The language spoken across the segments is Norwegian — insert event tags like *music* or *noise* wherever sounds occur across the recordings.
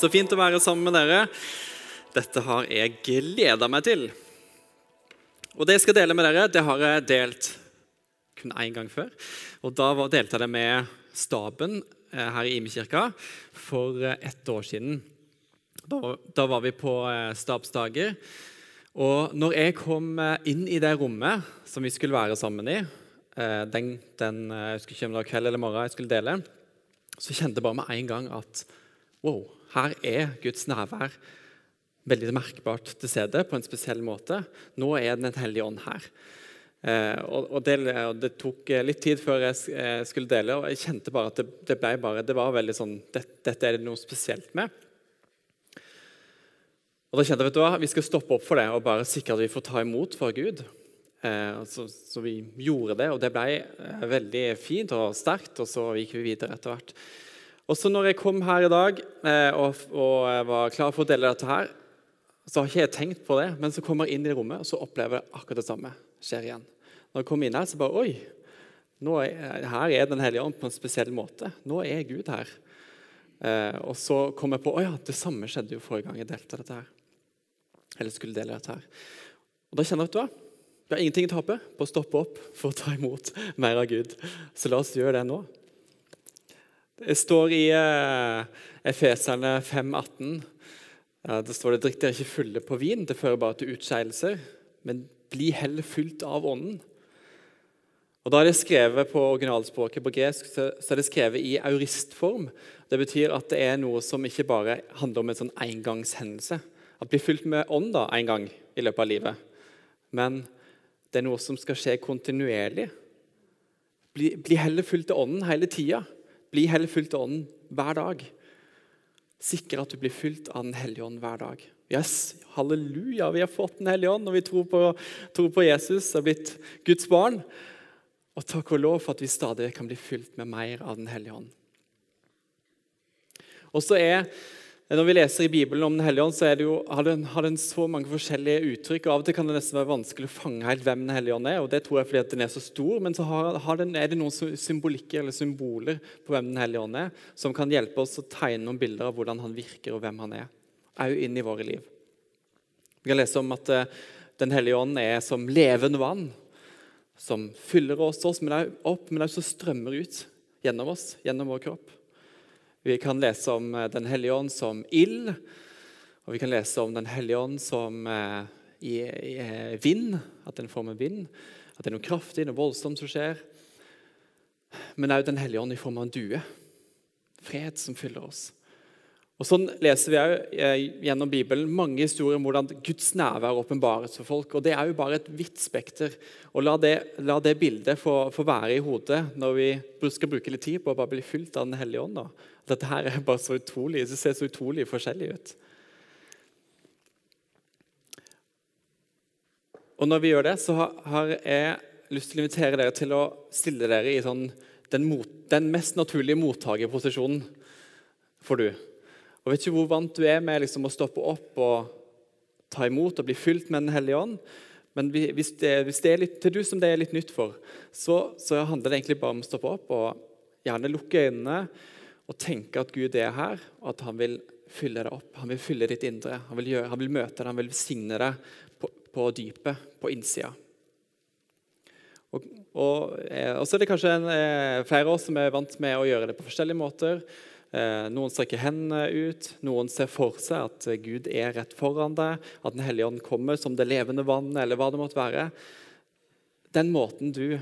Så fint å være sammen med dere. Dette har jeg gleda meg til. Og det jeg skal dele med dere, det har jeg delt kun én gang før. Og Da delte jeg det med staben eh, her i Imekirka for eh, ett år siden. Da, var vi på eh, stabsdager. Og når jeg kom inn i det rommet som vi skulle være sammen i, den, den jeg husker ikke om det var kveld eller morgen jeg skulle dele, så kjente jeg bare med en gang at wow, her er Guds nærvær veldig merkbart til stede på en spesiell måte. Nå er Den hellige ånd her. Eh, og, det, det, tok litt tid før jeg eh, skulle dele, og jeg kjente bare at det, det ble bare, det var veldig sånn det, Dette er det noe spesielt med. Og da kjente jeg vet du hva, Vi skal stoppe opp for det og bare sikre at vi får ta imot fra Gud. Eh, så, så, vi gjorde det, og det ble eh, veldig fint og sterkt. Og så gikk vi videre etter hvert. Og så når jeg kom her i dag eh, og, og, var klar for å dele dette her, så har ikke jeg tenkt på det, men så kommer jeg inn i rommet og så opplever jeg akkurat det samme skjer igjen. Når jeg kommer inn her, så bare Oi! Er, her er Den hellige ånd på en spesiell måte. Nå er Gud her. Eh, og så kom jeg på å ja, det samme skjedde jo forrige gang jeg delte dette her. Eller skulle dele dette her. Og da kjenner jeg, vet du hva? Vi har ingenting å tape på å stoppe opp for å ta imot mer av Gud. Så la oss gjøre det nå. Det står i uh, Efeserne 5,18 uh, Det står det drikk dere ikke fulle på vin, det fører bare til utskeielser. Men bli heller fylt av Ånden. Og Da er det skrevet på originalspråket på gresk så er det skrevet i auristform. Det betyr at det er noe som ikke bare handler om en sånn engangshendelse. At bli fylt med ånd da, en gang i løpet av livet. Men det er noe som skal skje kontinuerlig. Bli, bli heller fylt av ånden hele tida. Bli heller fylt av Ånden hver dag. Sikre at du blir fylt av Den hellige ånd hver dag. Yes, Halleluja, vi har fått Den hellige ånd når vi tror på, tror på Jesus og blitt Guds barn. Og takk og lov for at vi stadig kan bli fylt med mer av Den hellige ånd. Og så er når vi leser i Bibelen om Den hellige ånd, så jo, har, den, har, den, så mange forskjellige uttrykk. og Av og til kan det nesten være vanskelig å fange helt hvem Den hellige ånd er. og Det tror jeg fordi at den er så stor. Men så har, har den, er det noen symbolikker eller symboler på hvem Den hellige ånd er, som kan hjelpe oss å tegne noen bilder av hvordan han virker og hvem han er. Òg inn i våre liv. Vi kan lese om at uh, Den hellige ånd er som levende vann, som fyller oss, oss men opp, men også strømmer ut gjennom oss, gjennom vår kropp. Vi kan lese om eh, Den hellige ånd som ild. Og vi kan lese om Den hellige ånd som eh, i, i, eh, vind. At den former vind. At det er noe kraftig, noe voldsomt som skjer. Men òg Den hellige ånd i form av en due. Fred som fyller oss. Og Sånn leser vi også, eh, gjennom Bibelen mange historier om hvordan Guds nærvær åpenbares for folk. og Det er jo bare et vidt spekter. Og La det, la det bildet få, få, være i hodet når vi skal bruke litt tid på å bare bli fylt av Den hellige ånd. Dette her er bare så utrolig, det ser så utrolig forskjellig ut. Og Når vi gjør det, så har jeg lyst til å invitere dere til å stille dere i sånn, den, mot, den mest naturlige mottakerposisjonen for du. Og vet ikke hvor vant du er med liksom, å stoppe opp og ta imot og bli fylt med Den hellige ånd. Men hvis det, hvis det er litt, til du som det er litt nytt for, så, så handler det egentlig bare om å stoppe opp og gjerne lukke øynene og tenke at Gud er her, og at han vil fylle deg opp. Han vil fylle ditt indre. Han vil, gjøre, han vil møte deg, han vil signe deg på, på dypet, på innsida. Og, og, eh, og, så er det kanskje en, eh, flere av oss som er vant med å gjøre det på forskjellige måter. Eh, noen strekker hendene ut, noen ser for seg at Gud er rett foran deg, at Den hellige ånd kommer som det levende vann, eller hva det måtte være. Den måten du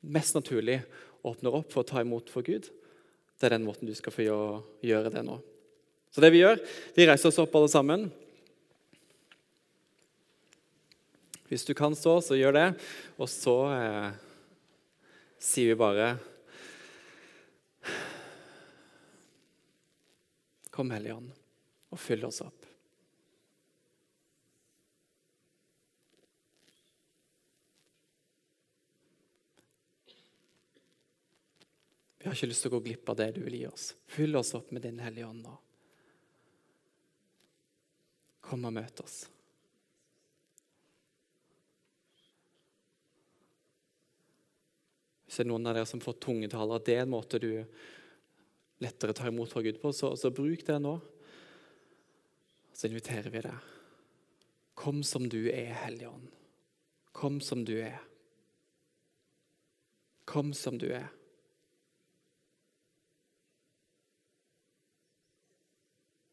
mest naturlig åpner opp for å ta imot for Gud, det er den måten du skal få gjøre det nå. Så det vi gjør, vi reiser oss opp alle sammen. Hvis du kan stå, så gjør det. Og så eh, sier vi bare Kom, Hellige Ånd, og fyll oss opp. Vi har ikke lyst til å gå glipp av det du vil gi oss. Fyll oss opp med Din Hellige Ånd nå. Kom og møt oss. Hvis det er noen av dere som får tunge taler, det er en måte du lettere tar imot fra Gud på, så, så bruk det nå. Så inviterer vi deg. Kom som du er, Hellige Ånd. Kom som du er. Kom som du er.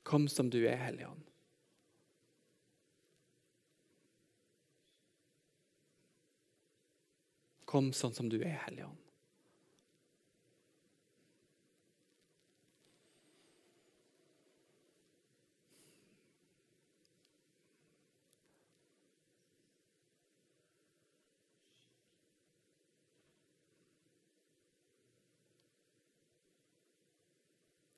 Kom som du er, Hellige Ånd. Kom sånn som du er, Hellige Ånd.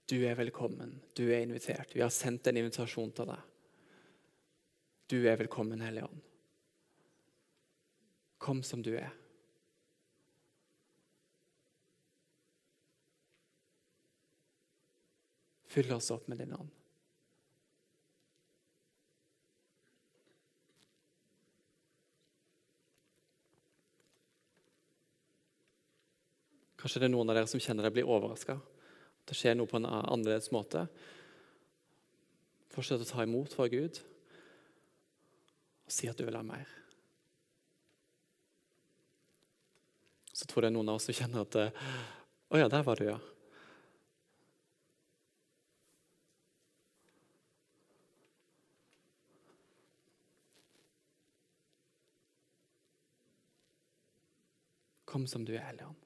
Du er velkommen, du er invitert. Vi har sendt en invitasjon til deg. Du er velkommen, Hellige Ånd. Kom som du er. Fyll oss opp med din ånd. Kanskje det er noen av dere som kjenner dere blir overraska. Det skjer noe på en annerledes måte. Fortsett å ta imot fra Gud og si at du vil ha mer. Så tror jeg noen av oss som kjenner at Å ja, der var du, ja. Kom som du er, Hellige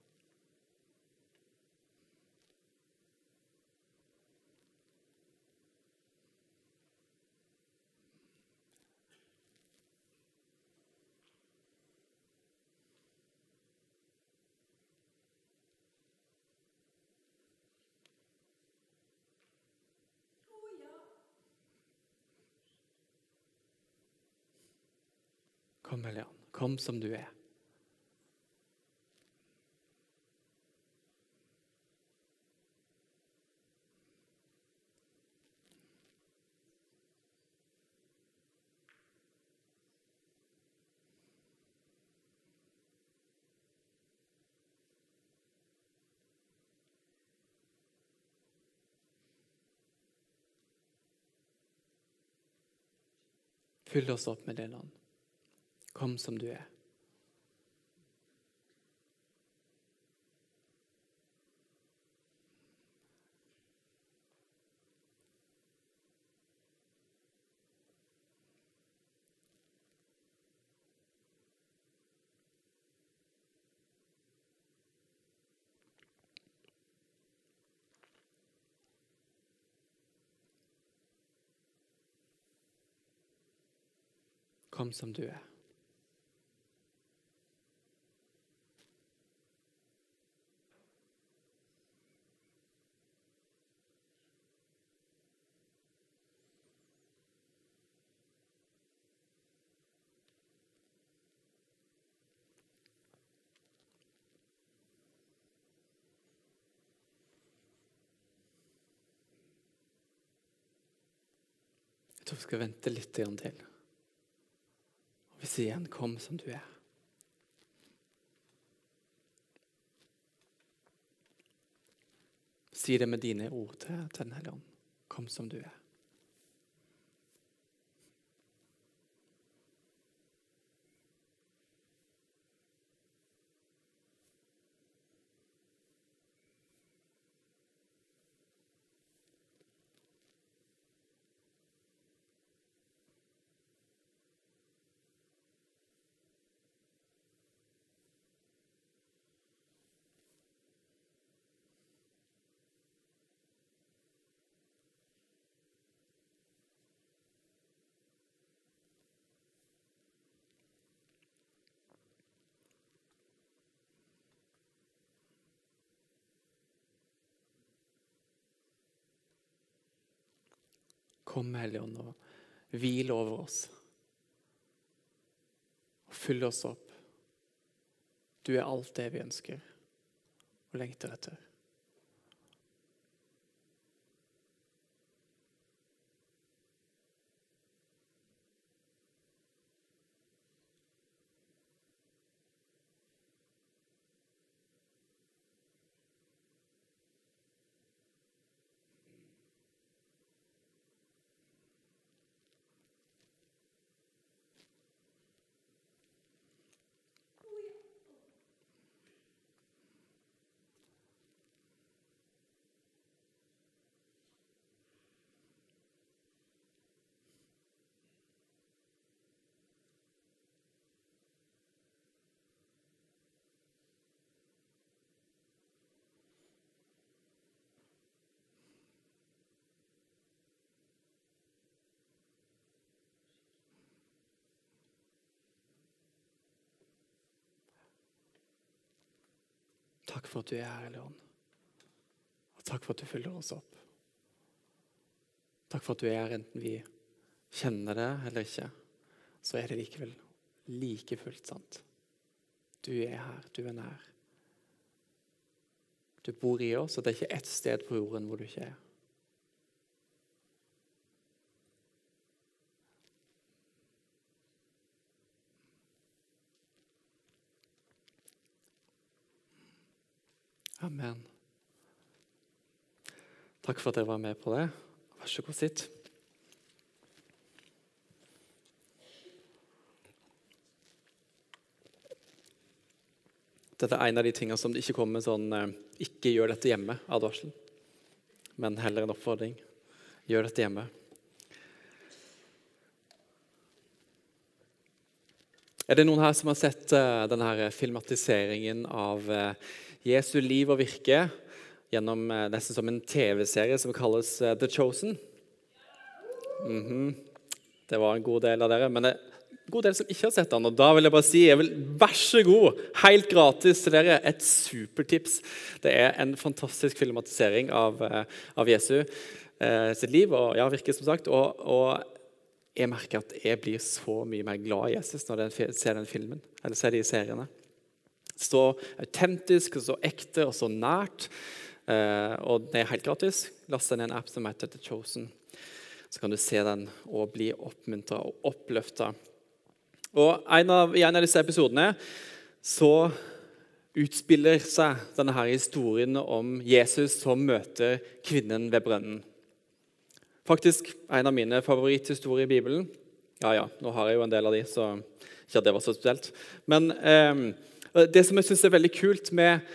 Kom, Hellige. Kom som du er. Fyll oss opp med det ånd. Kom som du er. Kom som du er. Tror vi skal vente litt til. Og vi sier igjen 'Kom som du er'. Si det med dine ord til Den hellige ånd. Kom som du er. Kom, Hellige Ånd, og hvil over oss. Og fyll oss opp. Du er alt det vi ønsker og lengter etter. Takk for at du er her, Hellige. Og takk for at du fyller oss opp. Takk for at du er her enten vi kjenner det eller ikke. Så er det likevel like fullt sant. Du er her, du er nær. Du bor i oss, og det er ikke ett sted på jorden hvor du ikke er. Amen. Takk for at dere var med på det. Vær så god, sitt. Dette er en av de tingene som det ikke kommer sånn eh, 'ikke gjør dette hjemme'-advarsel, men heller en oppfordring. Gjør dette hjemme. Er det noen her som har sett uh, denne filmatiseringen av uh, Jesu liv og virke gjennom uh, nesten som en TV-serie som kalles The Chosen? Mm -hmm. Det var en god del av dere. Men det god del som ikke har sett den. Og da vil jeg bare si jeg vil, vær så god, helt gratis til dere, et supertips. Det er en fantastisk filmatisering av, eh, av Jesu eh, sitt liv og ja, virke, som sagt. Og, og, jeg merker at jeg blir så mye mer glad i Jesus når jeg ser den filmen, eller ser de seriene. Så autentisk, og så ekte og så nært. Eh, og det er helt gratis. Last ned en app som heter The Chosen. Så kan du se den og bli oppmuntra og oppløfta og en av, I en av disse episodene så utspiller seg denne her historien om Jesus som møter kvinnen ved brønnen. Faktisk en av mine favoritthistorier i Bibelen. Ja, ja, nå har jeg jo en del av de, så ikke at det var så spesielt. Men eh, det som jeg syns er veldig kult med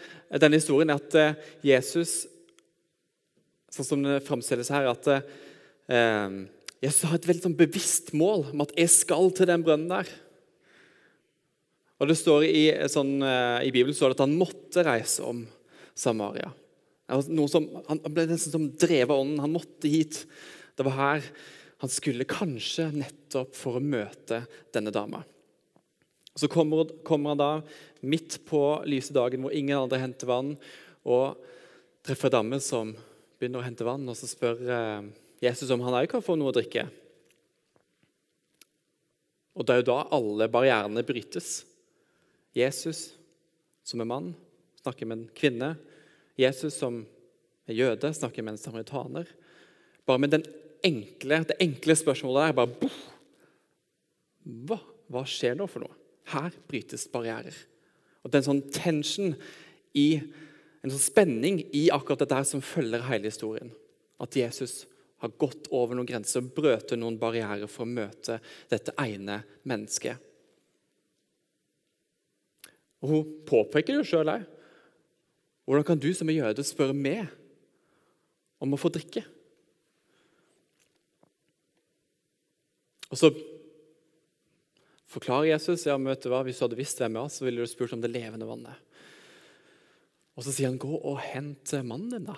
denne historien, er at eh, Jesus Sånn som det framstilles her, at eh, Jesus har et veldig sånn bevisst mål om at jeg skal til den brønnen der. Og det står i, sånn, eh, I Bibelen står det at han måtte reise om Samaria. Som, han ble nesten som drevet av ånden. Han måtte hit. Det var her han skulle kanskje nettopp for å møte denne dama. Så kommer, kommer han da midt på lyse dagen hvor ingen andre henter vann, og treffer en som begynner å hente vann, og så spør eh, Jesus om han òg kan få noe å drikke. Og Det er jo da alle barrierene brytes. Jesus som er mann, snakker med en kvinne. Jesus som er jøde, snakker med en samaritaner. Bare med enkle, det enkle spørsmålet der bare hva, hva, skjer nå for noe? Her brytes barrierer. Og Det er en sånn tension i, en sånn spenning i akkurat dette her som følger hele historien. At Jesus har gått over noen grenser brøt noen barrierer for å møte dette ene mennesket. Og Hun påpeker det jo sjøl òg. Hvordan kan du som er jøde spørre meg om å få drikke? Og så forklarer Jesus ja, men vet du hva, hvis du hadde visst hvem jeg var, så ville du spurt om det levende vannet. Og så sier han, 'Gå og hent mannen din', da.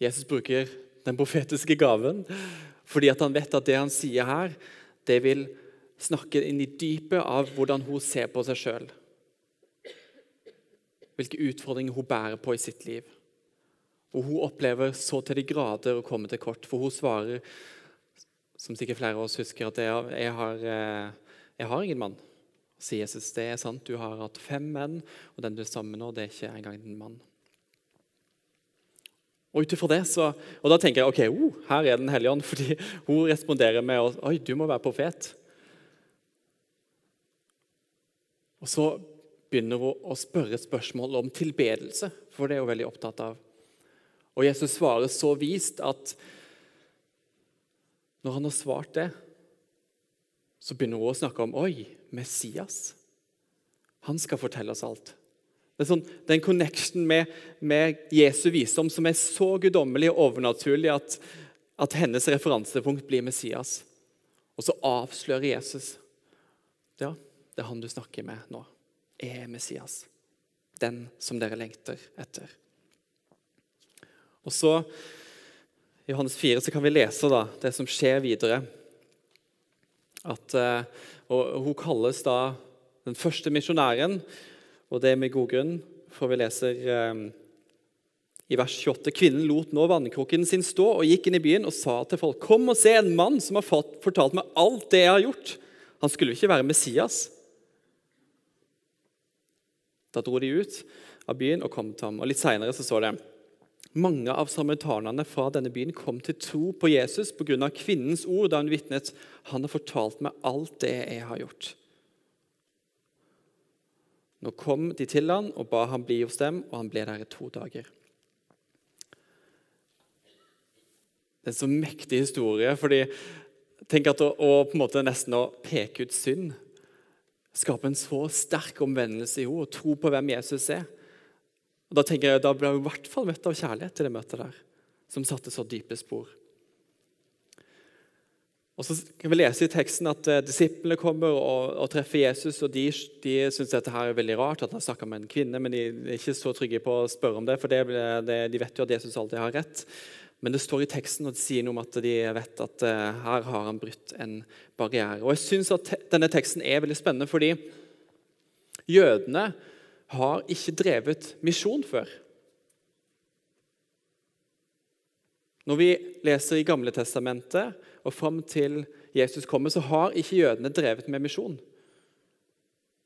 Jesus bruker den profetiske gaven fordi han vet at det han sier her, det vil snakke inn i dypet av hvordan hun ser på seg sjøl. Hvilke utfordringer hun bærer på i sitt liv. Og hun opplever så til de grader å komme til kort, for hun svarer, som sikkert flere av oss husker, at jeg, jeg, har, eh, jeg har, ingen mann. Sier Jesus, det er sant, du har hatt fem menn, og den du er sammen med nå, det er ikke engang en mann. Og ut det så, og Da tenker jeg ok, oh, her er Den hellige ånd, fordi hun responderer med oi, du må være profet. Og Så begynner hun å spørre spørsmål om tilbedelse, for det er hun veldig opptatt av. Og Jesus svarer så vist at når han har svart det, så begynner hun å snakke om Oi, Messias. Han skal fortelle oss alt. Det er, sånn, det en connection med, med, Jesu visdom som er så guddommelig og overnaturlig at, at hennes referansepunkt blir Messias. Og så avslører Jesus. Ja, det er han du snakker med nå, er Messias. Den som dere lengter etter. Og så, I Johannes 4 så kan vi lese da, det som skjer videre. At, eh, og Hun kalles da den første misjonæren, og det er med god grunn. for vi leser eh, i vers 28. Kvinnen lot nå vannkrukken sin stå og gikk inn i byen og sa til folk.: Kom og se en mann som har fortalt meg alt det jeg har gjort. Han skulle jo ikke være Messias. Da dro de ut av byen og kom til ham. Og Litt seinere står det mange av samaritanerne fra denne byen kom til tro på Jesus pga. kvinnens ord da hun vitnet. Han har fortalt meg alt det jeg har gjort. Nå kom de til han og ba ham bli hos dem, og han ble der i to dager. Det er en så mektig historie. fordi tenk at å, å på en måte nesten å peke ut synd skape en så sterk omvendelse i henne og tro på hvem Jesus er. Og Da tenker jeg, da ble hun i hvert fall møtt av kjærlighet til det møtet der, som satte så dype spor. Og så kan vi lese i teksten at eh, Disiplene kommer og, og, treffer Jesus. og De, de syns dette her er veldig rart, at han snakker med en kvinne, men de er ikke så trygge på å spørre om det, for det, det, de vet jo at Jesus alltid har rett. Men det står i teksten og det sier noe om at de vet at uh, her har han brutt en barriere. Og jeg synes at te Denne teksten er veldig spennende fordi jødene har ikke drevet misjon før. Når vi leser i Gamle Testamentet og fram til Jesus kommer, så har ikke jødene drevet med misjon.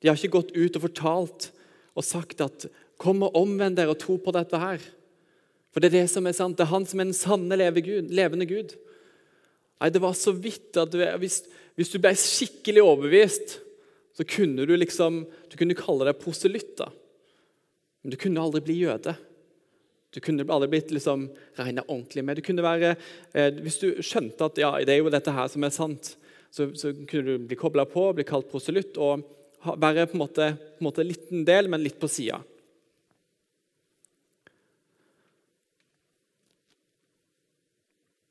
De har ikke gått ut og fortalt og sagt at 'Kom og omvend dere og tro på dette her'. For det er det som er sant. Det er han som er den sanne levende Gud. Nei, Det var så vidt at du, hvis, hvis, du ble skikkelig overbevist, så kunne du liksom, du kunne kalle deg proselytt. da. Men du kunne aldri bli jøde. Du kunne aldri blitt liksom regna ordentlig med. Du kunne være, eh, Hvis du skjønte at ja, det er jo dette her som er sant, så, så kunne du bli kobla på, bli kalt proselytt og ha, være på en måte, på en måte liten del, men litt på sida.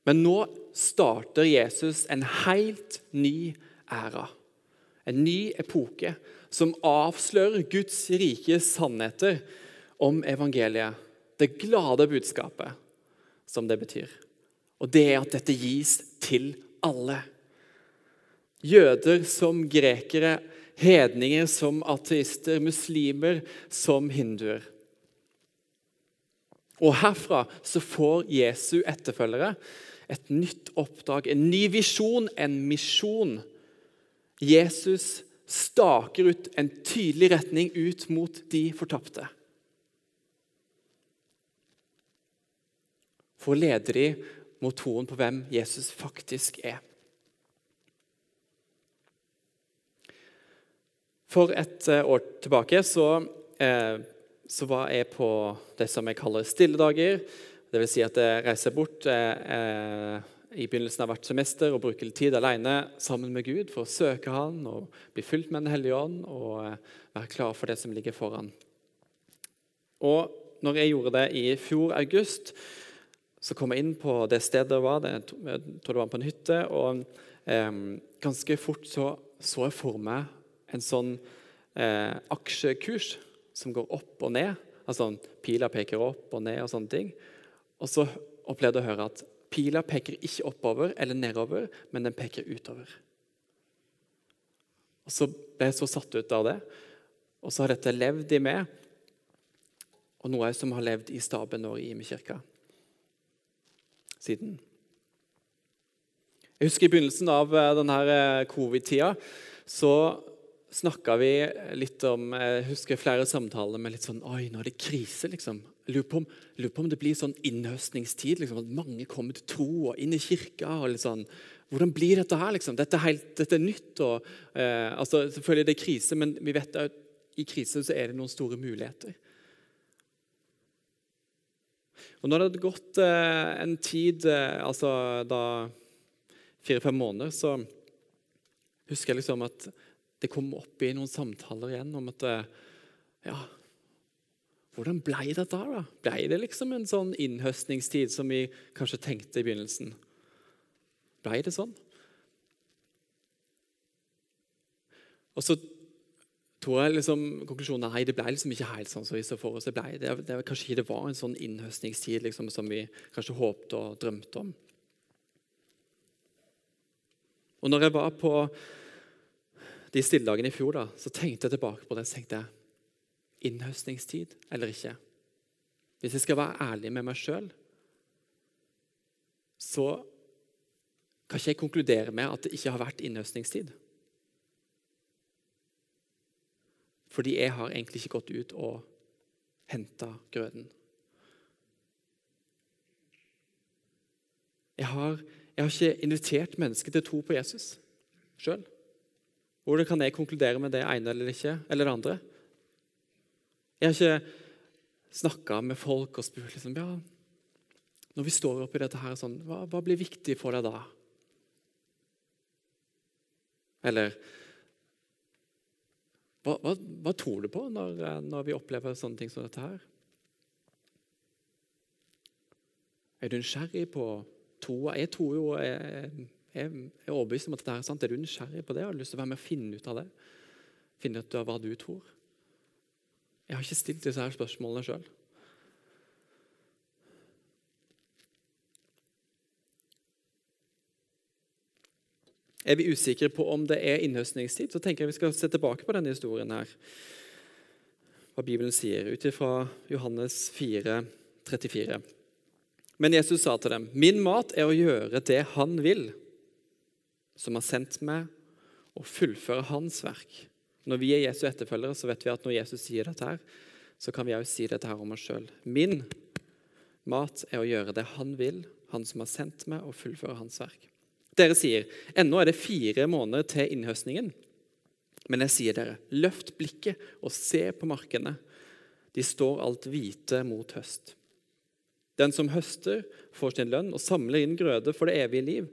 Men nå starter Jesus en helt ny æra. En ny epoke som avslører Guds rike sannheter om evangeliet. Det glade budskapet, som det betyr. Og det er at dette gis til alle. Jøder som grekere, hedninger som ateister, muslimer som hinduer. Og herfra så får Jesu etterfølgere et nytt oppdrag, en ny visjon, en misjon. Jesus staker ut en tydelig retning ut mot de fortapte. For å lede dem mot troen på hvem Jesus faktisk er. For et eh, år tilbake så, eh, så var jeg på det som jeg kaller stilledager. Dvs. Si at jeg reiser bort eh, eh i begynnelsen av hvert semester og bruke litt tid alene sammen med Gud for å søke Han og bli fylt med Den hellige ånd og eh, være klar for det som ligger foran. Og når jeg gjorde det i fjor august, så kom jeg inn på det stedet jeg var. jeg tror det var på en hytte. og eh, Ganske fort så, så jeg for meg en sånn eh, aksjekurs som går opp og ned. Altså Pila peker opp og ned og sånne ting. Og så opplevde jeg å høre at Pila peker ikke oppover eller nedover, men den peker utover. Og Så ble jeg så satt ut av det, og så har dette levd i meg. Og noe som har levd i staben og i kirka siden. Jeg husker I begynnelsen av eh, denne eh, covid-tida så snakka vi litt om Jeg husker flere samtaler med litt sånn Oi, nå er det krise, liksom. Lurer på, på om det blir sånn innhøstningstid, liksom, at mange kommer til tro og inn i kirka. og litt sånn, Hvordan blir dette her? liksom? Dette er, helt, dette er nytt. og eh, altså, Selvfølgelig det krise, men vi vet at i krise så er det noen store muligheter. Og Når det hadde gått eh, en tid, eh, altså da fire-fem måneder, så husker jeg liksom at det kom opp i noen samtaler igjen om at eh, ja, hvordan ble dette her, da? Ble det liksom en sånn innhøstningstid som vi kanskje tenkte i begynnelsen? Ble det sånn? Og så tror jeg liksom konklusjonen nei, det ble liksom ikke helt sånn som vi så for oss. Det, ble, det, det Kanskje det var en sånn innhøstningstid liksom, som vi kanskje håpte og drømte om. Og når jeg var på de stilledagene i fjor, da, så tenkte jeg tilbake på det. så tenkte jeg, innhøstningstid eller ikke. Hvis jeg skal være ærlig med meg sjøl, så kan ikke jeg konkludere med at det ikke har vært innhøstningstid. Fordi jeg har egentlig ikke gått ut og henta grøden. Jeg har, jeg har, ikke invitert mennesker til tro på Jesus sjøl. Hvordan kan jeg konkludere med det ene eller ikke, eller det andre? Jeg har ikke snakka med folk og spurt liksom, ja, når vi står oppi dette her, sånn, hva, hva blir viktig for deg da? Eller hva, hva, hva tror du på når, når, vi opplever sånne ting som dette her? Er du nysgjerrig på troa? Jeg tror jo jeg, jeg er overbevist om at dette er sant. Er du nysgjerrig på det? Har du lyst til å være med og finne ut av det? Finne ut av hva du tror? Jeg har ikke stilt disse her spørsmålene sjøl. Er vi usikre på om det er innhøstningstid, så tenker jeg vi skal se tilbake på denne historien. her. Hva Bibelen sier, ut ifra Johannes 4, 34. Men Jesus sa til dem, 'Min mat er å gjøre det Han vil, som har sendt meg, og fullføre Hans verk.' Når vi er Jesu etterfølgere, så vet vi at når Jesus sier dette, her, så kan vi òg si dette her om oss sjøl. Min mat er å gjøre det Han vil, Han som har sendt meg, og fullføre Hans verk. Dere sier ennå er det fire måneder til innhøstningen. Men jeg sier dere, løft blikket og se på markene. De står alt hvite mot høst. Den som høster, får sin lønn og samler inn grøde for det evige liv,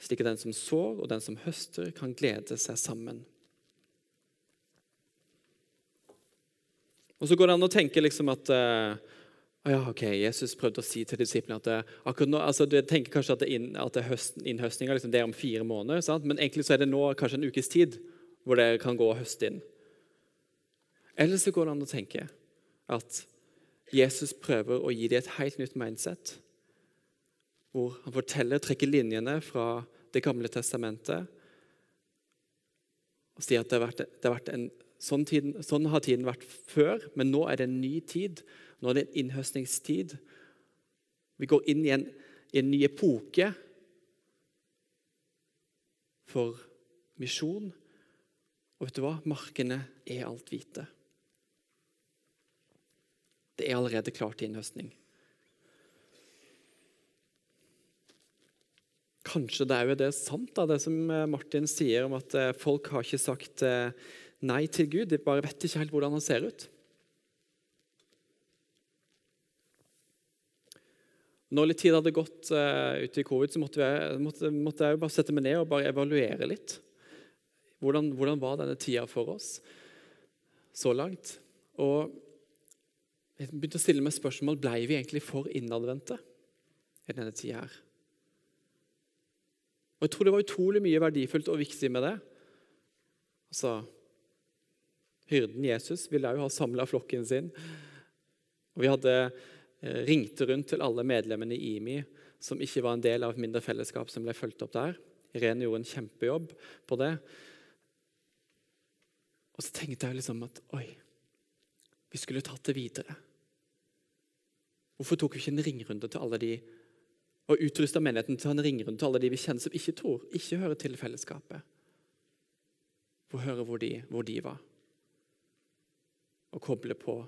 slik at den som sår og den som høster, kan glede seg sammen. Og Så går det an å tenke liksom at uh, ja, ok, Jesus prøvde å si til disiplene at det, akkurat nå, altså, Du tenker kanskje at, det inn, at det innhøstninga liksom, det er om fire måneder, sant? men egentlig så er det nå kanskje en ukes tid hvor det kan gå og høste inn. Eller så går det an å tenke at Jesus prøver å gi dem et helt nytt mindset. Hvor han forteller, trekker linjene fra Det gamle testamentet og sier at det har vært, det har vært en, sånn, tiden, sånn har tiden vært før, men nå er det en ny tid nå er det en innhøstningstid. Vi går inn i en, i en ny epoke for misjon. Og vet du hva? Markene er alt hvite. Det er allerede klart til innhøstning. Kanskje det er jo det sant, da, det som eh, Martin sier om at eh, folk har ikke sagt eh, nei til Gud. De bare vet ikke helt hvordan han ser ut. Når litt tid hadde gått uh, ute i covid, så måtte jeg, måtte, måtte jeg bare sette meg ned og bare evaluere litt. Hvordan, hvordan, var denne tida for oss så langt? Og jeg begynte å stille meg spørsmål ble vi egentlig for innadvendte i denne tida her. Og Jeg tror det var utrolig mye verdifullt og viktig med det. Altså, Hyrden Jesus ville jo ha samla flokken sin. Og Vi hadde ringt ringte rundt til alle medlemmene i IMI som ikke var en del av et mindre fellesskap som ble fulgt opp der. Irene gjorde en kjempejobb på det. Og så tenkte jeg liksom at oi, vi skulle tatt det videre. Hvorfor tok vi ikke en ringrunde til alle de og utrusta menigheten til en ringrunde til alle de vi kjenner som ikke tror, ikke hører til fellesskapet? For å høre hvor de, hvor de var, og koble på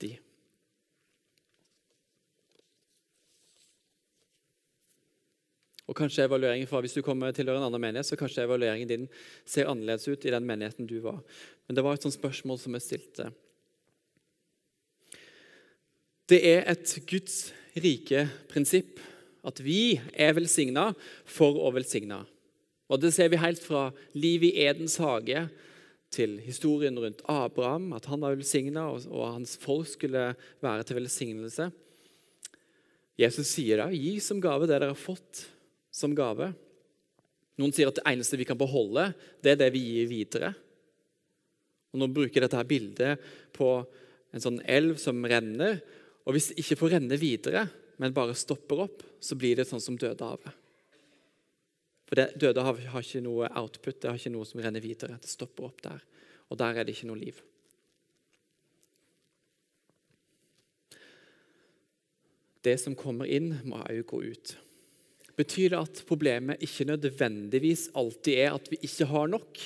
de. Og kanskje evalueringen fra, Hvis du kommer til en annen menighet, så kanskje evalueringen din ser annerledes ut i den menigheten du var. Men det var et sånt spørsmål som jeg stilte. Det er et Guds rike prinsipp at vi er velsigna for å velsigne. Og Det ser vi helt fra livet i Edens hage til historien rundt Abraham, at han var velsigna, og hans folk skulle være til velsignelse. Jesus sier da, 'Gi som gave det dere har fått som gave. Noen sier at det eneste vi kan beholde, det er det vi gir videre. Og Nå bruker dette her bildet på en sånn elv som renner. Og Hvis det ikke får renne videre, men bare stopper opp, så blir det sånn som Dødehavet. For det, døde har, har, ikke noe output, det har ikke noe som renner videre. Det stopper opp der. Og der er det ikke noe liv. Det som kommer inn, må òg gå ut. Betyr det at problemet ikke nødvendigvis alltid er at vi ikke har nok,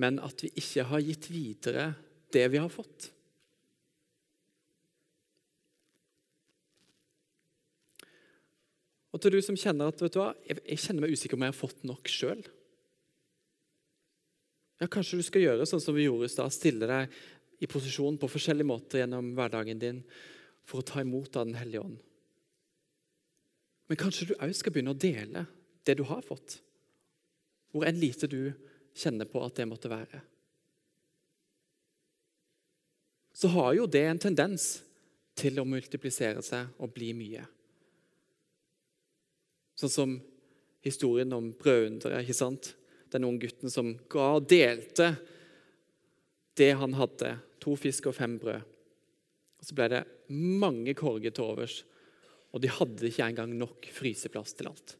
men at vi ikke har gitt videre det vi har fått? Og til du som kjenner at vet du hva, jeg kjenner meg usikker om jeg har fått nok sjøl. Ja, kanskje du skal gjøre sånn som vi gjorde i stad. Stille deg i posisjon på forskjellige måter gjennom hverdagen din for å ta imot av Den hellige ånd. Men kanskje du òg skal begynne å dele det du har fått, hvor enn lite du kjenner på at det måtte være. Så har jo det en tendens til å multiplisere seg og bli mye. Sånn som historien om brødunderet. ikke sant? Den unge gutten som ga og delte det han hadde. To fisk og fem brød. Og Så ble det mange korger til overs, og de hadde ikke engang nok fryseplass til alt.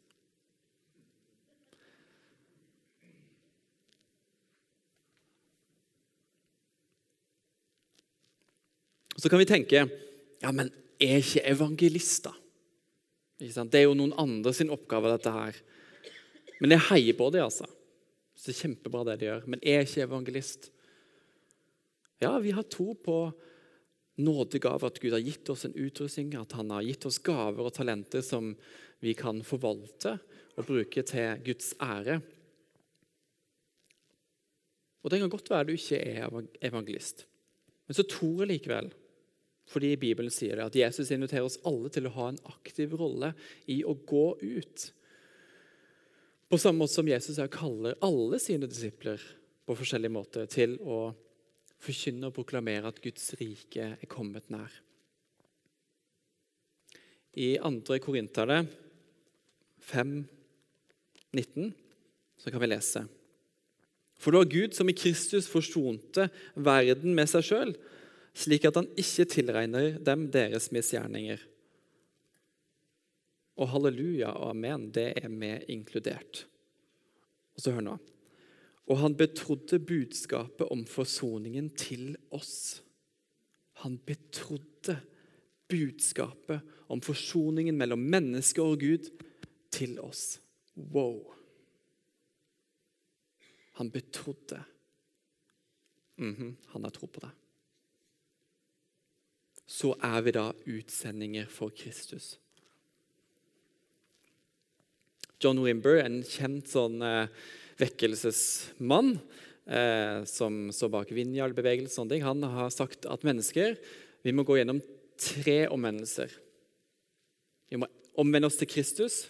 Så kan vi tenke ja, men er ikke evangelister det er jo noen andre sin oppgave, dette her. Men jeg heier på dem, altså. Så det er kjempebra det de gjør. Men jeg er ikke evangelist. Ja, vi har tro på nådegaver, at Gud har gitt oss en utrustning, at han har gitt oss gaver og talenter som vi kan forvalte og bruke til Guds ære. Og Det kan godt være du ikke er evangelist, men så tror jeg likevel fordi Bibelen sier det, at Jesus inviterer oss alle til å ha en aktiv rolle i å gå ut. På samme måte som Jesus kaller alle sine disipler på forskjellige måter til å forkynne og proklamere at Guds rike er kommet nær. I 2. Korinterne 5, 19, så kan vi lese. For det var Gud som i Kristus forsonte verden med seg sjøl slik at han ikke tilregner dem deres misgjerninger. Og halleluja og amen, det er med inkludert. Og så hør nå. Og han betrodde budskapet om forsoningen til oss. Han betrodde budskapet om forsoningen mellom menneske og Gud til oss. Wow. Han betrodde. Mm -hmm. Han har tro på det så er vi da utsendinger for Kristus. John Wimber, en kjent sånn eh, vekkelsesmann eh, som står bak Vinjal-bevegelsen, han har sagt at mennesker vi må gå gjennom tre omvendelser. Vi må omvende oss til Kristus,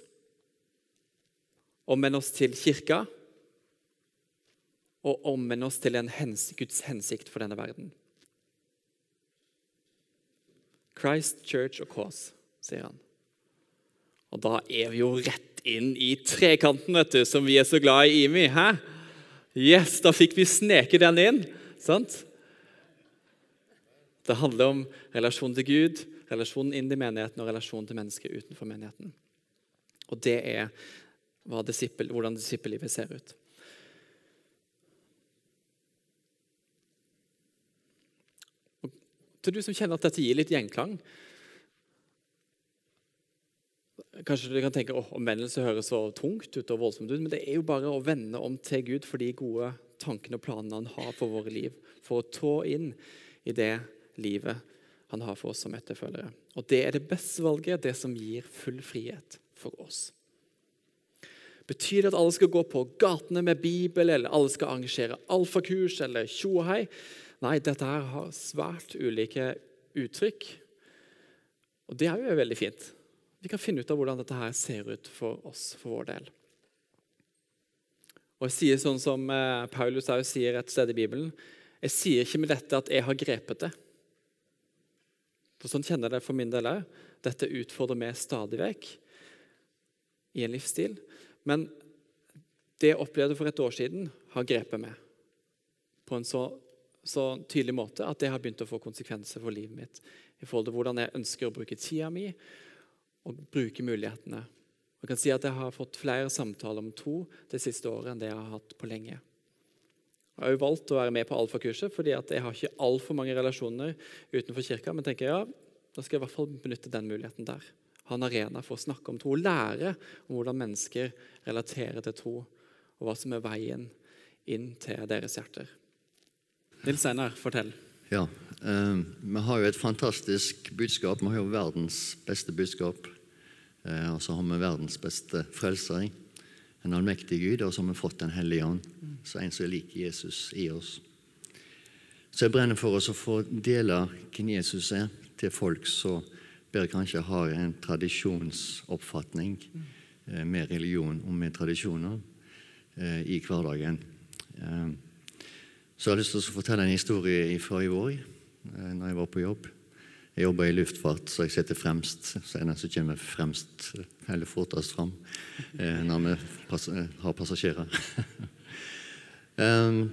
omvende oss til kirka og omvende oss til en hens Guds hensikt for denne verden. Christ, Church og Cause, sier han. Og da er vi jo rett inn i trekanten, vet du, som vi er så glad i IMI. Hæ? Yes, da fikk vi sneke den inn. sant? Det handler om relasjon til Gud, relasjonen inn i menigheten og relasjonen til mennesker utenfor menigheten. Og det er hvordan disippellivet ser ut. Til du som kjenner at dette gir litt gjenklang. Kanskje du kan tenke at omvendelse høres så tungt ut og voldsomt ut, men det er jo bare å vende om til Gud for de gode tankene og planene han har for våre liv. For å trå inn i det livet han har for oss som etterfølgere. Og Det er det beste valget, det som gir full frihet for oss. Betyr det at alle skal gå på gatene med Bibel, eller alle skal arrangere alfakurs eller tjohei? Nei, dette her har svært ulike uttrykk. Og det er jo veldig fint. Vi kan finne ut av hvordan dette her ser ut for oss, for vår del. Og Jeg sier sånn som eh, Paulus sier et sted i Bibelen. Jeg sier ikke med dette at jeg har grepet det. For Sånn kjenner jeg det for min del òg. Dette utfordrer meg stadig vekk i en livsstil. Men det jeg opplevde for et år siden, har grepet meg på en så så tydelig måte at det har begynt å få konsekvenser for livet mitt. i forhold til hvordan jeg ønsker å bruke tida mi og bruke mulighetene. Jeg kan si at jeg har fått flere samtaler om tro det siste året enn det jeg har hatt på lenge. Jeg har jo valgt å være med på alfakurset fordi jeg har ikke altfor mange relasjoner utenfor kirka. Men tenker ja, da skal jeg i hvert fall benytte den muligheten der. Ha en arena for å snakke om tro, lære om hvordan mennesker relaterer til tro, og hva som er veien inn til deres hjerter. Nils Einar, fortell. Ja, eh, Vi har jo et fantastisk budskap. Vi har jo verdens beste budskap. Eh, og så har vi verdens beste frelser, en allmektig Gud, og så har vi fått Den hellige ånd, så en som er lik Jesus i oss. Så jeg brenner for oss å få dele hvem Jesus er, til folk som bedre kanskje har en tradisjonsoppfatning eh, med religion og med tradisjoner eh, i hverdagen. Eh, så jeg har lyst til å fortelle en historie fra i vår, eh, når jeg var på jobb. Jeg jobber i luftfart, så jeg sitter fremst. Så er den som kommer fremst, eller fortest fram eh, når vi har passasjerer. *laughs* um,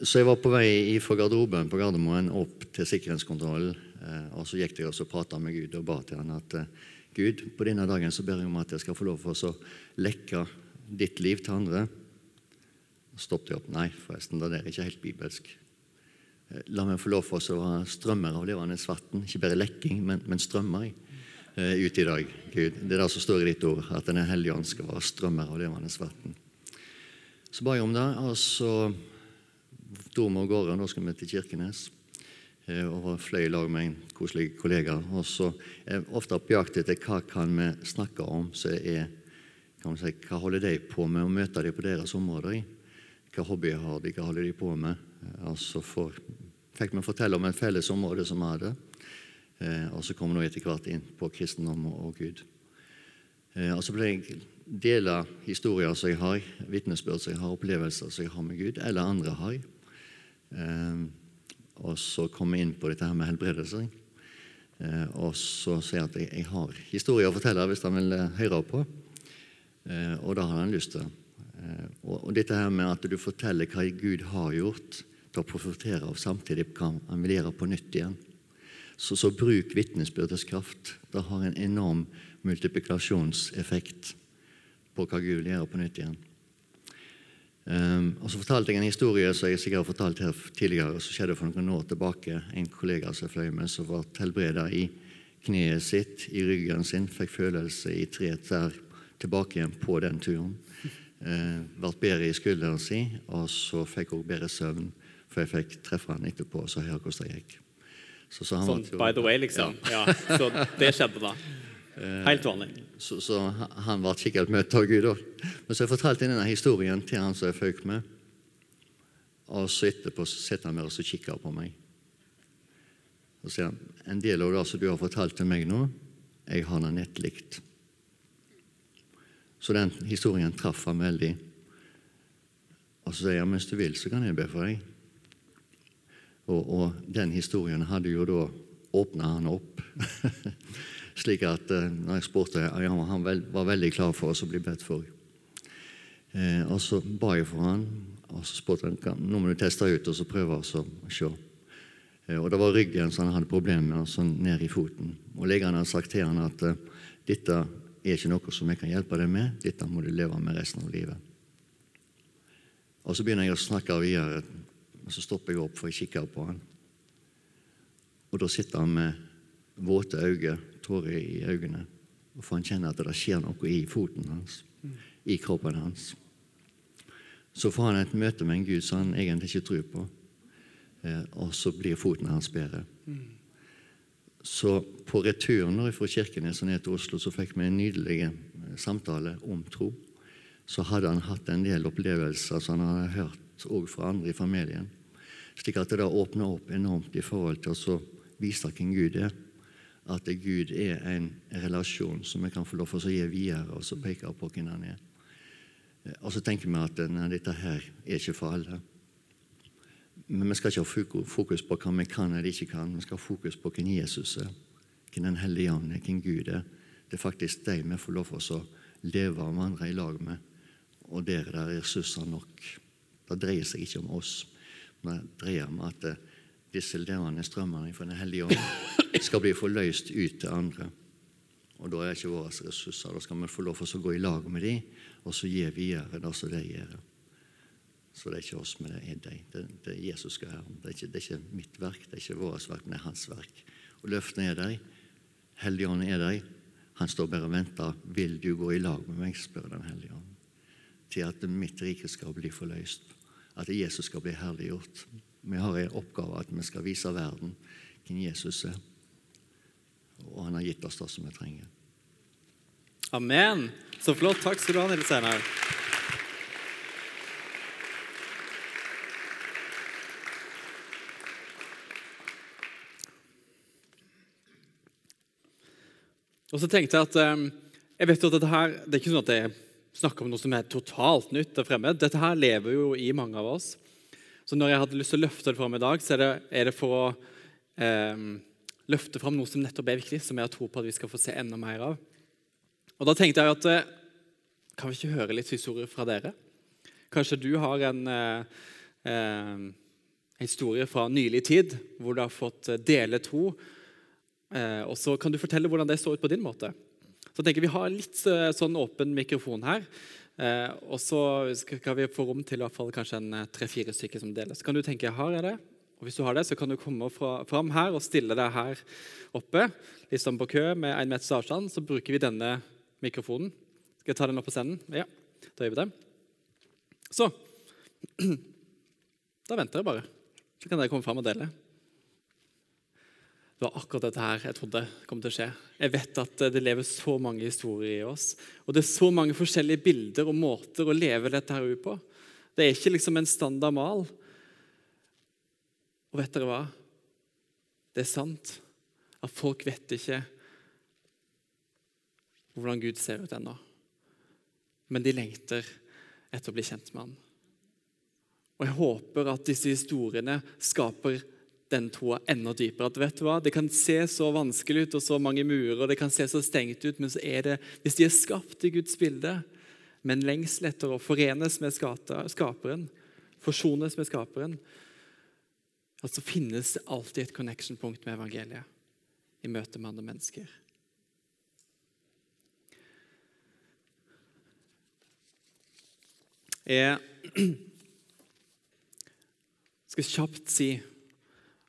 så jeg var på vei fra garderoben på Gardermoen opp til sikkerhetskontrollen. Eh, og så gikk jeg og prata med Gud og ba til han at eh, Gud, på denne dagen så ber jeg om at jeg skal få lov til å lekke ditt liv til andre. Stoppet jeg opp. Nei, forresten, det er ikke helt bibelsk. Eh, la meg få lov for oss å ha strømmer av levende vann. Ikke bare lekking, men, men strømmer uh, ut i dag. Gud. Det er det som står i ditt ord, at Den hellige ånd skal være strømmer av levende vann. Så ba jeg om det, og så dro vi av gårde. Da skal vi til Kirkenes. Uh, og fløy i lag med en koselig kollega. Og så er jeg ofte på jakt etter hva kan vi snakke om som er kan si, Hva holder de på med å møte dem på deres områder? Hva hobbyer har de, hva holder de på med? Og så for, fikk vi fortelle om et felles område som vi hadde. Eh, og så kom vi etter hvert inn på kristendom og Gud. Eh, og så ble jeg dele historier som jeg har, vitnesbyrd som jeg har, opplevelser som jeg har med Gud, eller andre har. Eh, og så kom jeg inn på dette her med helbredelse. Eh, og så sier jeg at jeg, jeg, har historier å fortelle hvis han vil eh, høre på. Eh, og da har han lyst til. Og, og dette her med at du forteller hva Gud har gjort, til å profetere og samtidig kan han vil gjøre på nytt igjen. Så, så bruk vitnesbyrdets kraft. Det har en enorm multiplikasjonseffekt på hva Gud vil gjøre på nytt igjen. Um, og Så fortalte jeg en historie som jeg sikkert har fortalt her tidligere, som skjedde for noen år tilbake. En kollega som fløy med, som var helbreda i kneet sitt, i ryggen sin, fikk følelse i tre der tilbake igjen på den turen. Ble bedre i skulderen sin, og så fikk hun bedre søvn for jeg fikk treffe han etterpå og så høre hvordan det gikk. Så, så sånn by the way, liksom? Ja. ja. Så det skjedde da? Helt vanlig. Så, så han ble skikkelig møtt av Gud. Men så jeg fortalte denne historien til han som jeg føk med. Og så etterpå sitter han med og kikker på meg. Og sier han, en del av det som du har fortalt til meg nå, jeg har det nett likt. Så den historien traff han veldig. Og så sier han mens du vil, så kan jeg be for deg. Og, og, den historien hadde jo da åpna han opp. *laughs* Slik at eh, når jeg spurte Han var veldig klar for oss å bli bedt for. Eh, og så ba jeg for han, og så spurte han nå må du teste ut og så prøve å se. Eh, og Det var ryggen som han hadde problemer med, altså ned i foten. Og Legene hadde sagt til han at eh, dette er ikke noe som jeg kan hjelpe deg med, dette må du leve med resten av livet. Og Så begynner jeg å snakke videre og Så stopper jeg opp for å kikke på han. Og da sitter han med våte øyne, tårer i øynene. Og får han kjenne at det skjer noe i foten hans, i kroppen hans. Så får han et møte med en Gud som han egentlig ikke tror på. Eh, og så blir foten hans bedre. Så på returen fra Kirkenes og ned til Oslo så fikk vi en nydelig eh, samtale om tro. Så hadde han hatt en del opplevelser som han hadde hørt også fra andre i familien. Slik at det da åpner opp enormt i forhold til å vise hvem Gud er. At Gud er en relasjon som vi kan få lov til å gi videre og så peke på hvem han er. Og så tenker vi at dette her er ikke for alle. Men vi skal ikke ha fokus på hva vi kan eller ikke kan. Vi skal ha fokus på hvem Jesus er, hvem Den hellige ånd er, hvem Gud er. Det er faktisk de vi får lov til å leve og vandre i lag med. Og der er det ressurser nok. Det dreier seg ikke om oss. Det dreier om at eh, disse levende strømmene fra Den hellige ånd skal bli forløst ut til andre. Og Da er det ikke våre ressurser. Da skal vi få lov til å gå i lag med dem og så gi videre det som de gjør. Så det er ikke oss, men det er deg. Det, det er Jesus skal gjøre. Det er, ikke, det er ikke mitt verk, det er ikke vårt verk, men det er hans verk. Og løftene er deg. Helligånden er deg. Han står bare og venter. Vil du gå i lag med meg, spør Den hellige ånd. Til at mitt rike skal bli forløst. At Jesus skal bli herliggjort. Vi har en oppgave at vi skal vise verden hvem Jesus er. Og han har gitt oss det som vi trenger. Amen. Så flott. Takk skal du ha, Nils Einar. Og så tenkte jeg at eh, jeg vet jo at dette her, Det er ikke sånn at jeg snakker om noe som er totalt nytt og fremmed. Dette her lever jo i mange av oss. Så når jeg hadde lyst til å løfte det fram i dag, så er det, er det for å eh, løfte fram noe som nettopp er viktig, som jeg har tro på at vi skal få se enda mer av. Og Da tenkte jeg at eh, kan vi ikke høre litt historier fra dere? Kanskje du har en eh, eh, historie fra nylig tid hvor du har fått eh, dele tro. Eh, og så kan du fortelle hvordan det så ut på din måte. Så tenker Vi har litt eh, sånn åpen mikrofon her. Eh, og så skal vi få rom til i hvert fall kanskje en tre-fire stykker som deler. Så kan du tenke har jeg det? Og Hvis du har det, så kan du komme fra, fram her og stille deg her oppe. Sånn på kø med én meters avstand. Så bruker vi denne mikrofonen. Skal jeg ta den opp på scenen? Ja, da gjør vi det. Så *clears throat* Da venter jeg bare. Så kan dere komme fram og dele. Det var akkurat dette her jeg trodde kom til å skje. Jeg vet at det lever så mange historier i oss. Og det er så mange forskjellige bilder og måter å leve dette her ut på. Det er ikke liksom en standard mal. Og vet dere hva? Det er sant at folk vet ikke hvordan Gud ser ut ennå. Men de lengter etter å bli kjent med han. Og jeg håper at disse historiene skaper den troa enda dypere. At vet du hva, Det kan se så vanskelig ut og så mange murer, og det kan se så stengt ut, men så er det, hvis de er skapt i Guds bilde, men lengsel etter å forenes med skaperen, forsones med skaperen, at så finnes det alltid et connection-punkt med evangeliet i møte med andre mennesker. Jeg *clears throat* skal kjapt si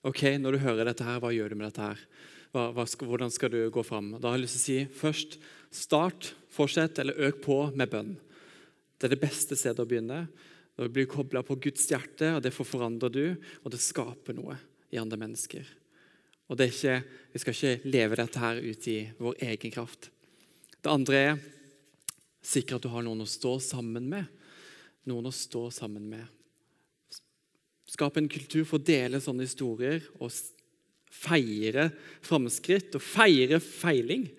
Ok, Når du hører dette, her, hva gjør du med dette? her? Hva, hva hvordan skal du gå fram? Da har jeg lyst til å si først start, fortsett eller øk på med bønn. Det er det beste stedet å begynne. Du blir kobla på Guds hjerte, og det forandrer du, og det skaper noe i andre mennesker. Og ikke, Vi skal ikke leve dette her ut i vår egen kraft. Det andre er sikre at du har noen å stå sammen med. Noen å stå sammen med. Skape en kultur for å dele sånne historier og feire framskritt og feire feiling.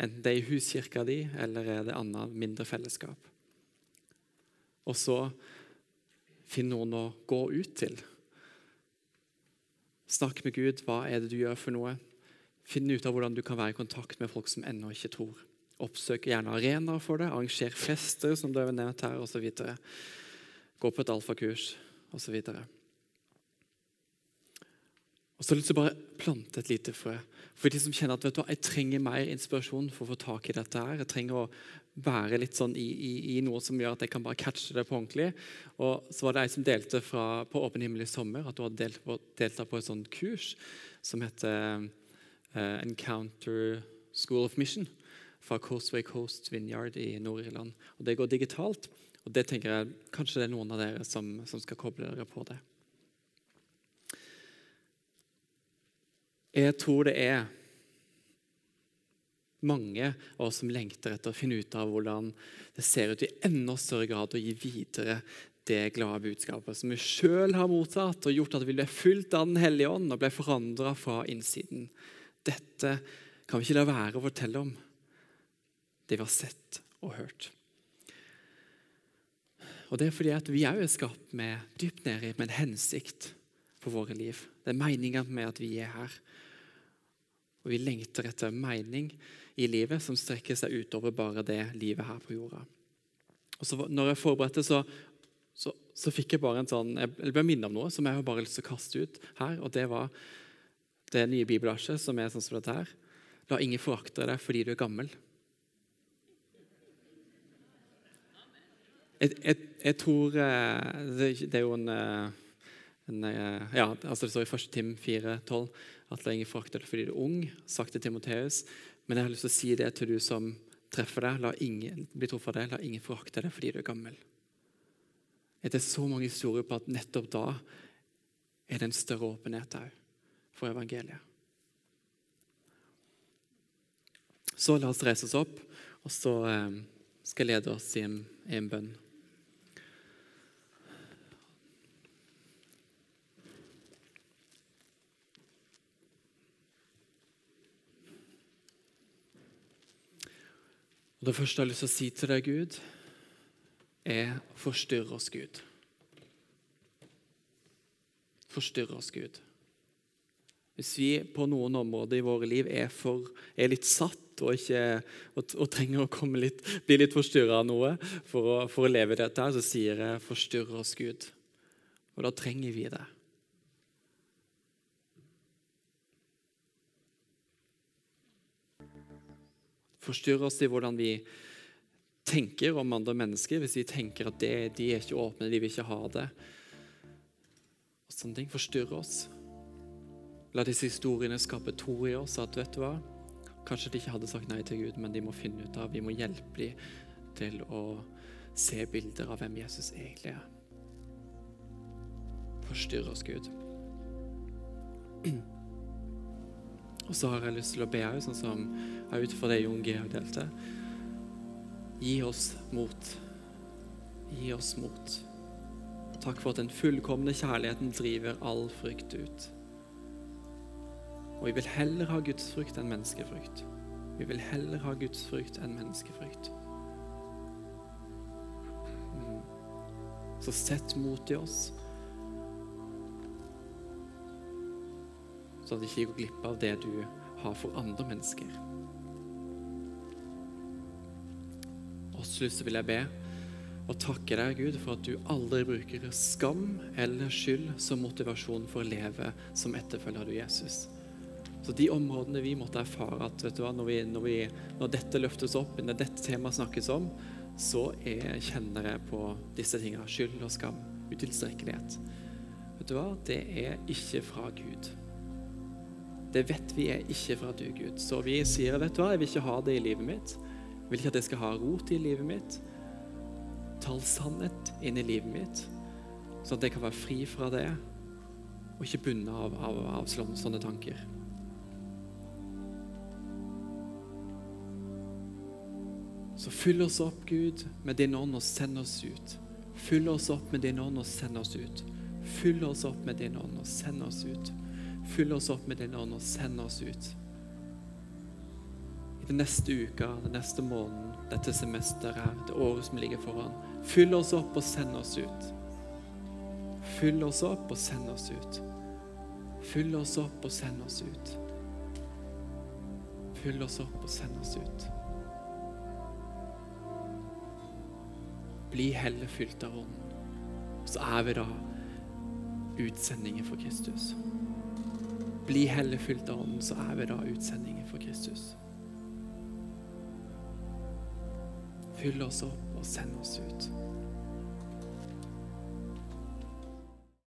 Enten det er i huskirka di eller er det annet mindre fellesskap. Og så finn noen å gå ut til. Snakk med Gud. Hva er det du gjør for noe? Finn ut av hvordan du kan være i kontakt med folk som ennå ikke tror. Oppsøk gjerne arenaer for det. Arranger fester, som det er nevnt her, osv. Gå på et alfakurs osv. Og så har jeg lyst til å bare plante et lite frø. For de som kjenner at vet du, jeg trenger mer inspirasjon for å få tak i dette. her. Jeg trenger å være litt sånn i, i, i, noe som gjør at jeg kan bare catche det på ordentlig. Og så var det ei som delte fra, på Åpen himmel i sommer at hun hadde delt, deltatt på et sånt kurs som heter uh, Encounter School of Mission fra Coastway Coast Vineyard i Nord-Irland. Og Det går digitalt. Og det tenker jeg, Kanskje det er noen av dere som, som skal koble dere på det. Jeg tror det er mange av oss som lengter etter å finne ut av hvordan det ser ut i enda større grad å gi videre det glade budskapet som vi sjøl har mottatt, og gjort at vi ble fulgt av Den hellige ånd og ble forandra fra innsiden. Dette kan vi ikke la være å fortelle om, det vi har sett og hørt. Og det er fordi at vi òg er skapt med dypt nedi med en hensikt for våre liv. Det er meninga med at vi er her. Og vi lengter etter mening i livet som strekker seg utover bare det livet her på jorda. Og så når jeg forberedte, så, så, så fikk jeg bare en sånn, jeg ble minnet om noe som jeg har bare lyst til å kaste ut her. og Det var det nye bibelverset som er sånn som dette her. La ingen forakte deg fordi du er gammel. Jeg, jeg, jeg tror eh, Det er jo en, eh, en, eh, ja, altså Det står i 1. Tim 4,12 at la ingen forakte deg fordi du er ung, sagt til Timoteus. Men jeg har lyst til å si det til du som treffer deg. La ingen bli truffet av deg, la ingen forakte deg fordi du er gammel. Det er så mange historier på at nettopp da er det en større åpenhet òg for evangeliet. Så la oss reise oss opp, og så skal jeg lede oss i en, i en bønn. Det første jeg har lyst til å si til deg, Gud, er forstyrr oss, Gud. Forstyrr oss, Gud. Hvis vi på noen områder i våre liv er, for, er litt satt og, ikke, og, og trenger å litt, bli litt forstyrra av noe for å, for å leve dette, så sier jeg 'forstyrr oss, Gud'. Og da trenger vi det. Forstyrre oss i hvordan vi tenker om andre mennesker. Hvis vi tenker at det, de er ikke åpne, de vil ikke ha det. Og sånne ting forstyrrer oss. La disse historiene skape tro i oss. at vet du hva, Kanskje de ikke hadde sagt nei til Gud, men de må finne ut av, vi må hjelpe dem til å se bilder av hvem Jesus egentlig er. Forstyrr oss, Gud. Og så har jeg lyst til å be òg, sånn som er ut fra det Jon Georg delte. Gi oss mot. Gi oss mot. Takk for at den fullkomne kjærligheten driver all frykt ut. Og vi vil heller ha gudsfrykt enn menneskefrykt. Vi vil heller ha gudsfrykt enn menneskefrykt. Mm. Så sett mot i oss. Så at de ikke går glipp av det du har for andre mennesker. Og til slutt vil jeg be og takke deg, Gud, for at du aldri bruker skam eller skyld som motivasjon for å leve som etterfølger av Jesus. Så de områdene vi måtte erfare at vet du hva, når, vi, når, vi, når dette løftes opp, når dette temaet snakkes om, så er, kjenner jeg på disse tingene. Skyld og skam. Utilstrekkelighet. Vet du hva? Det er ikke fra Gud. Det vet vi er ikke fra du, Gud. Så vi sier vet du hva, jeg vil ikke ha det i livet mitt. Jeg vil ikke at det skal ha rot i livet mitt. Tal sannhet inn i livet mitt, sånn at jeg kan være fri fra det og ikke bundet av, av, av sånne tanker. Så fyll oss opp, Gud, med din ånd og send oss ut. Fyll oss opp med din ånd og send oss ut. Fyll oss opp med din ånd og send oss ut. Fyll oss opp med din ånd og send oss ut. I den neste uka, den neste måneden, dette semesteret det året som ligger foran. Fyll oss opp og send oss ut. Fyll oss opp og send oss ut. Fyll oss opp og send oss ut. Fyll oss opp og send oss ut. Bli heller fylt av Ånden. Så er vi da utsendinger for Kristus. Bli hellefylt av Ånden, så er vi da utsendinger for Kristus. Fyll oss opp og send oss ut.